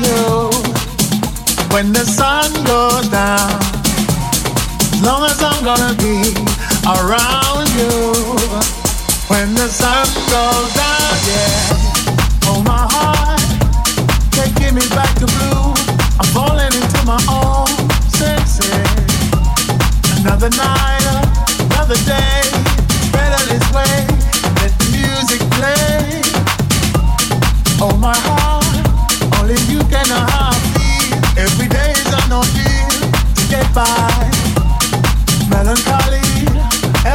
you when the sun goes down. As long as I'm gonna be around you when the sun goes down, yeah. Oh, my heart can't get me back to blue. I'm falling into my own senses. Another night, another day.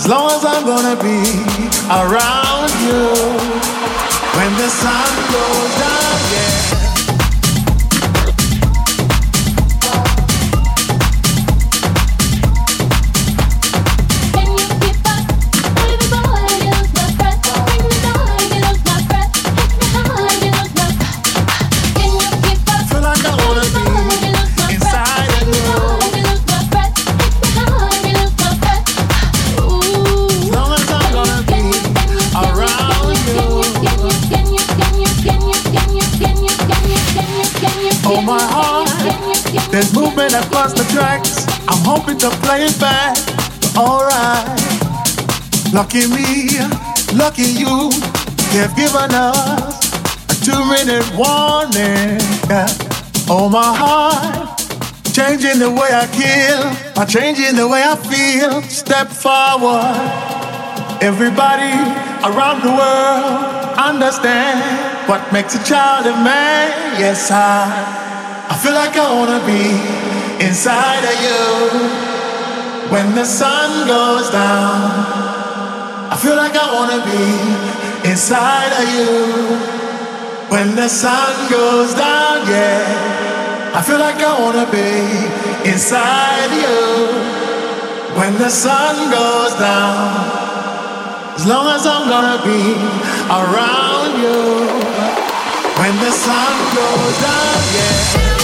As long as I'm gonna be around you when the sun goes down. Lucky me, lucky you, they've given us a two minute warning. Oh, my heart, changing the way I kill, by changing the way I feel. Step forward. Everybody around the world understand what makes a child a man. Yes, I, I feel like I wanna be inside of you when the sun goes down. I feel like I wanna be inside of you when the sun goes down, yeah. I feel like I wanna be inside of you when the sun goes down. As long as I'm gonna be around you when the sun goes down, yeah.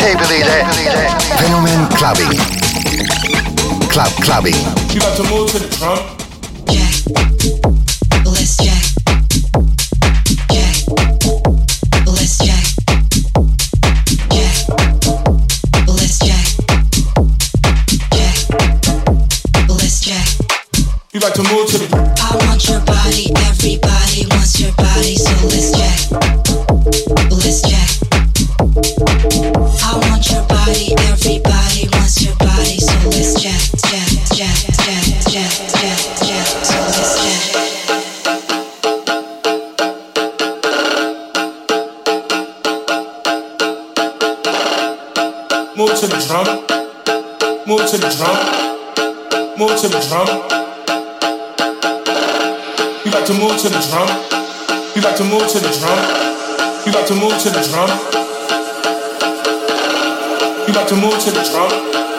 can't believe that. Fenomen clubbing. Club clubbing. You got to move to the drum. Yeah. drum. You got to move to the drum. You got to move to the drum. You got to move to the drum.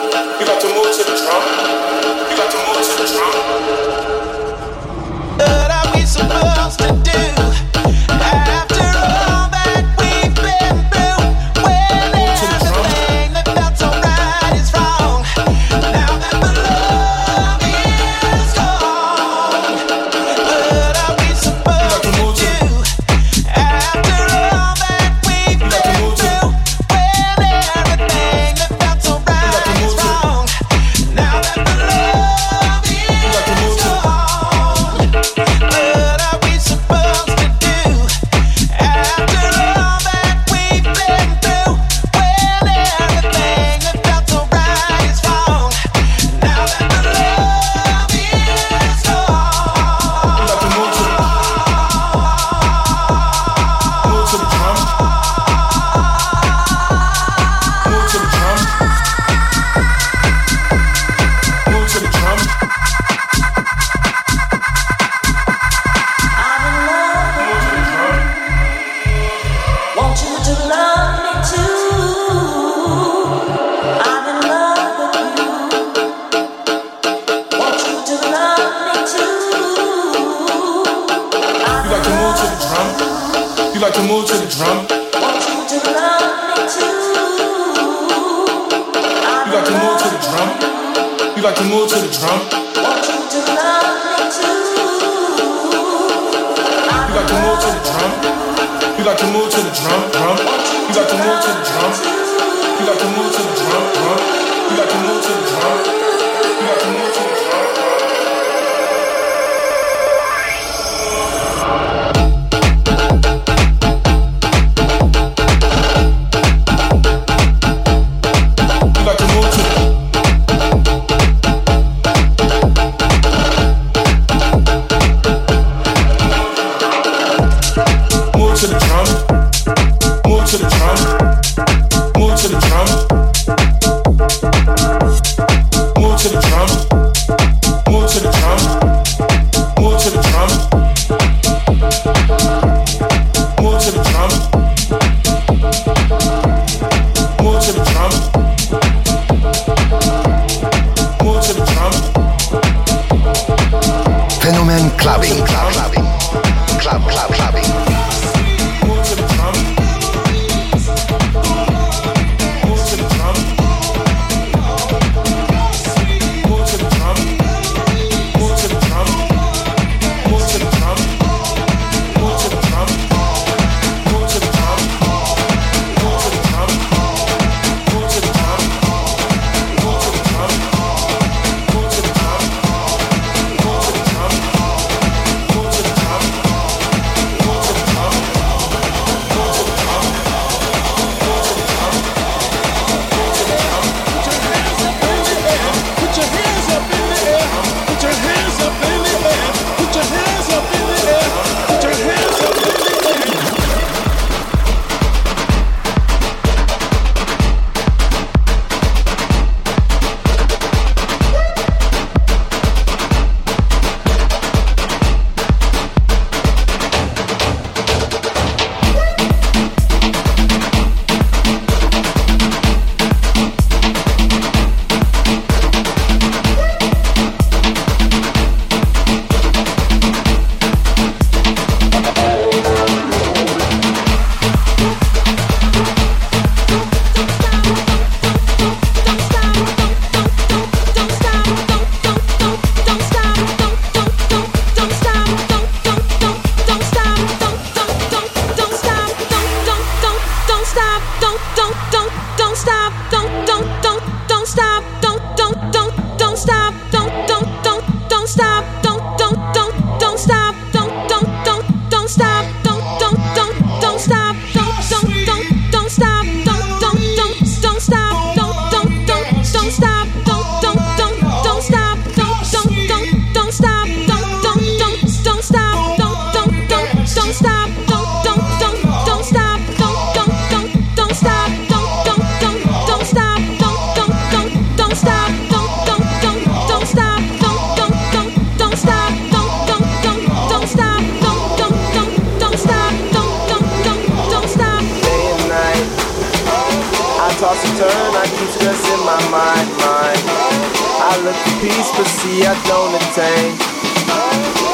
peace, but see I don't attain.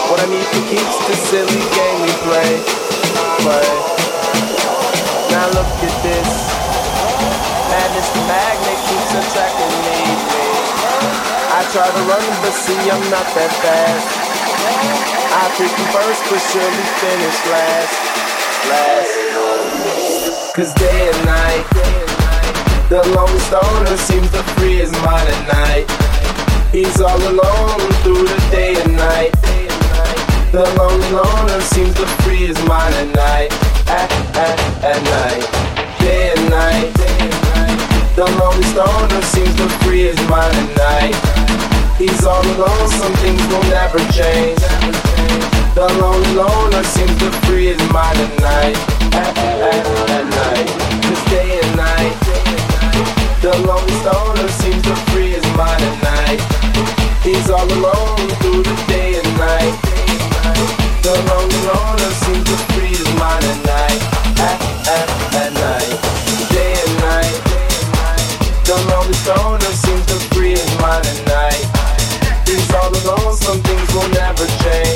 What I need to keeps the silly game we play, play. Now look at this. Madness the magnet keeps attracting me. I try to run, but see I'm not that fast. I pick you first, but surely finish last. Last. Cause day and night the lone stoner seems to free his mind at night. He's all alone through the day and night. The lonely loner seems to free his mind at night. At, at, at night. Day and night. The lonely stoner seems to free his mind at night. He's all alone, some things will never change. The lonely loner seems to free his mind at night. At, at, at night. just day and night. The lonely stoner seems to free all alone through the day and night. The lonely loner seems to free his mind at night. At, at, at night. Day and night. The lonely loner seems to free his mind at night. He's all alone, some things will never change.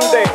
Sunday.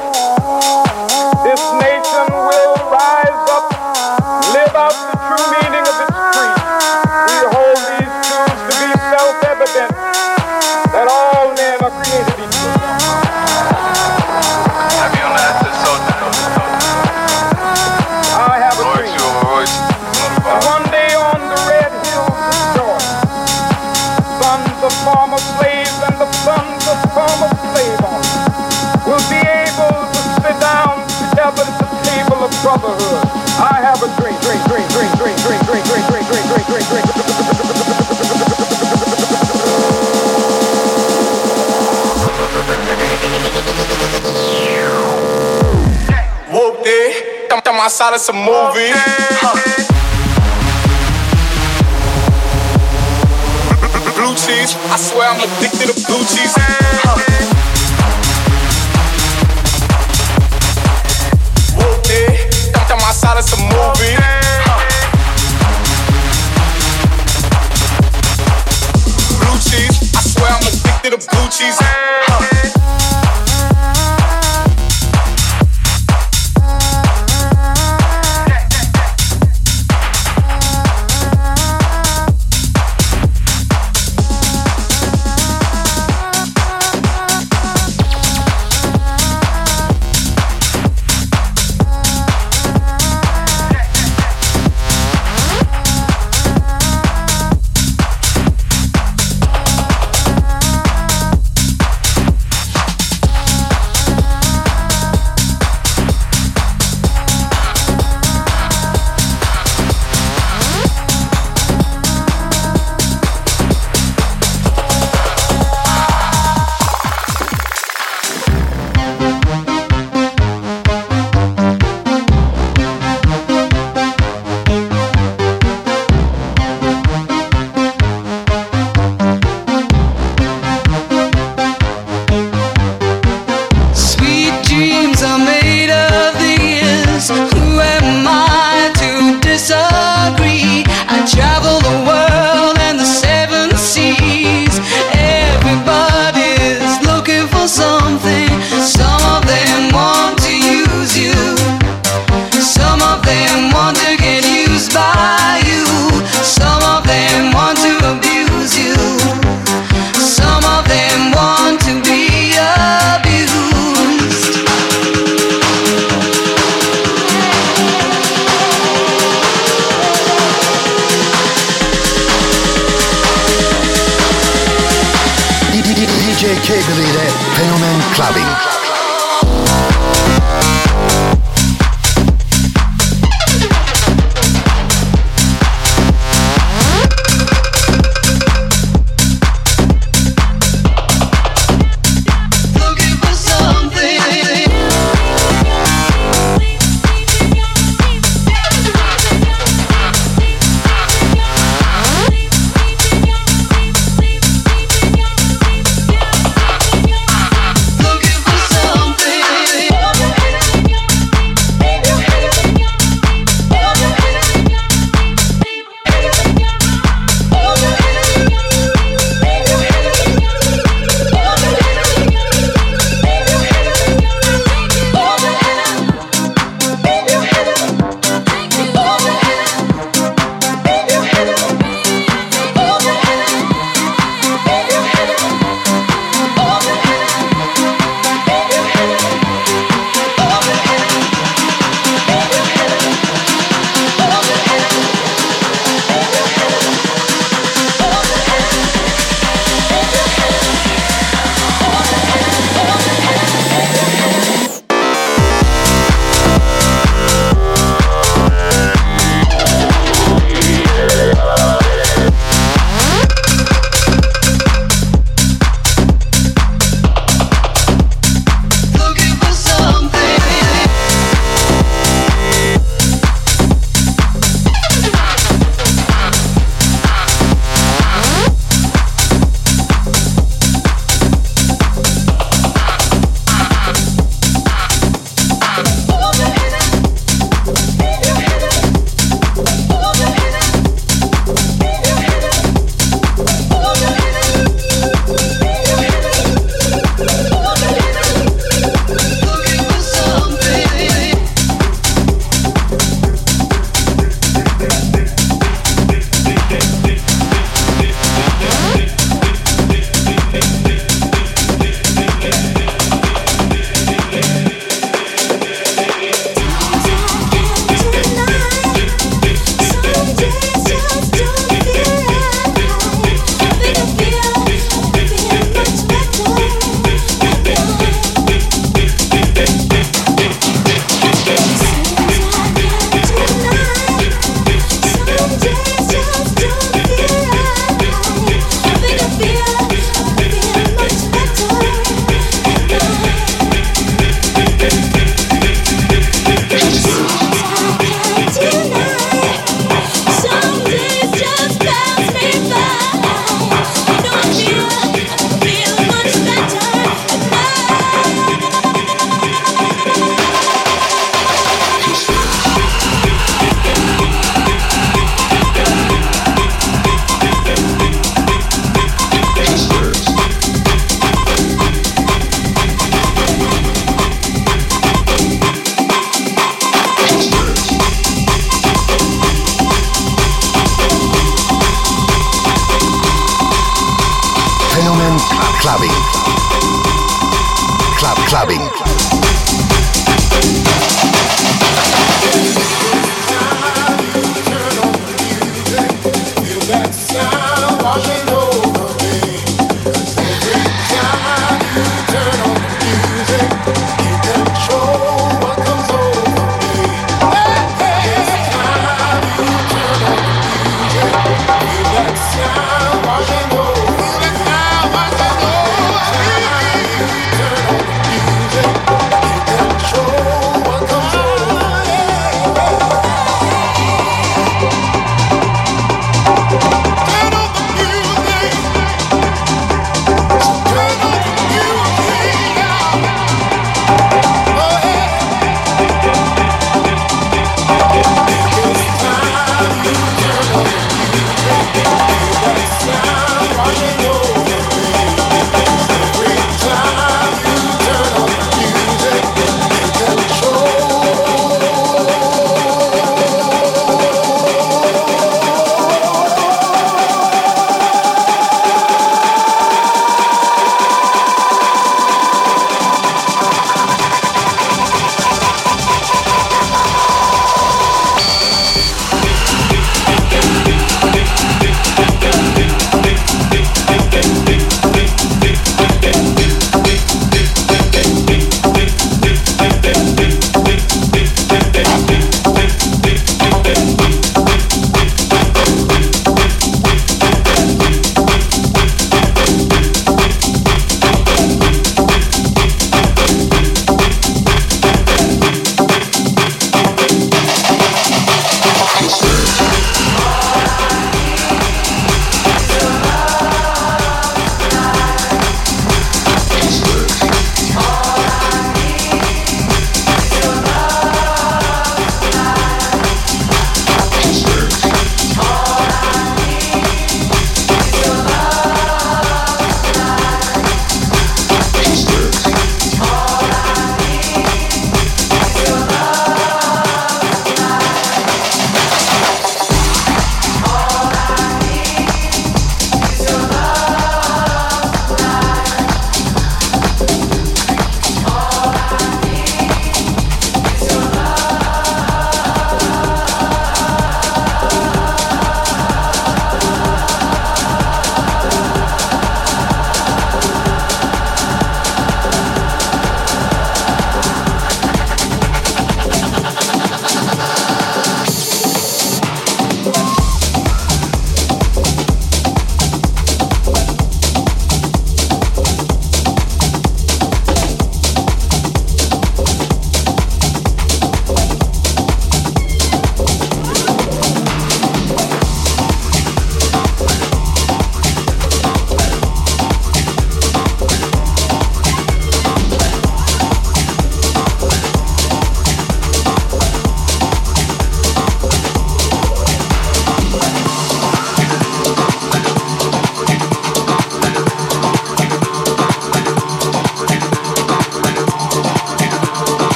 I have a dream, dream, dream, dream, dream, dream, dream, dream, dream, dream, dream, dream, dream, I'm outside of some movies. Blue cheese, I swear I'm addicted to blue cheese. out a movie.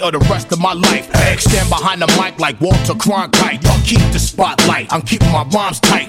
Of or the rest of my life. Stand behind the mic like Walter Cronkite. Y'all keep the spotlight. I'm keeping my rhymes tight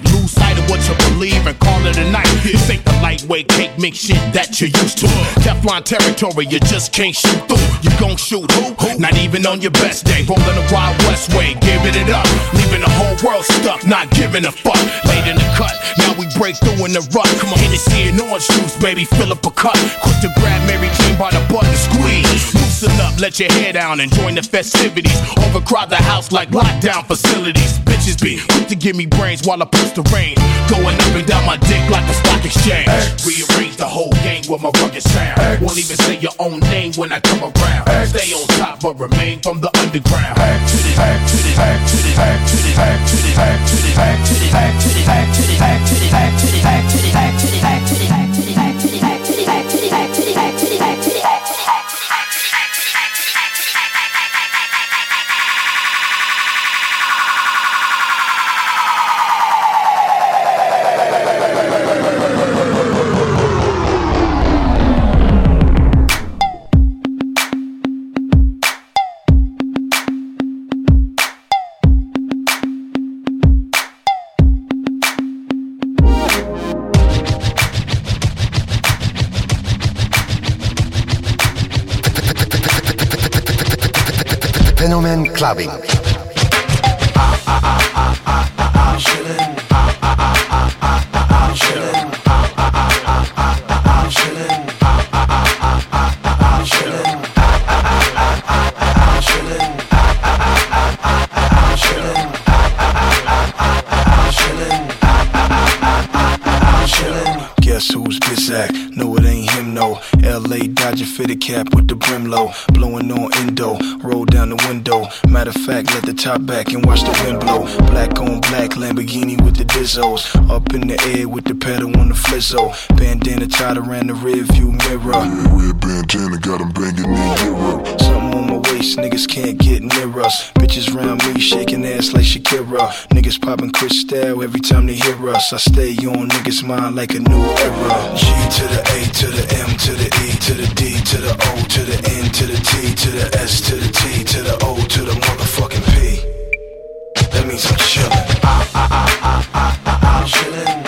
of what you believe and call it a night. This ain't the lightweight cake mix shit that you used to. Teflon territory, you just can't shoot through. You gon' shoot who? Not even on your best day. Rolling the Wild West way, giving it up. Leaving the whole world stuck, not giving a fuck. Late in the cut, now we break through in the rut. Come on, hit it, see and orange juice, baby, fill up a cup. Quick to grab Mary Jane by the butt and squeeze. Loosen up, let your hair down and join the festivities. Overcrowd the house like lockdown facilities. Bitches be quick to give me brains while I push the rain. Going up and down my dick like a stock exchange. X. Rearrange the whole game with my rugged sound. X. Won't even say your own name when I come around. X. Stay on top but remain from the underground. X. To the X. To the X. To the X. To the X. To the X. To the X. To the X. To the X. To the X. To the X. To the X. To the X. To the X. To the X. To the X. Clubbing. Guess who's Bizak? No, it ain't him, no. LA Dodger fitted cap with the brim low. Blowing on endo, the top back and watch the wind blow. Black on black Lamborghini with the Dizzos. Up in the air with the pedal on the flizzo. Bandana tied around the rear view mirror. Red bandana got him banging in Europe. Something on my waist, niggas can't get near us. Bitches round me shaking ass like Shakira. Niggas popping crystal every time they hear us. I stay on niggas' mind like a new era. G to the A to the M to the E to the D to the O to the N to the T to the S to the T to the O to the motherfucking P. That means I'm chillin'. I'm chillin'.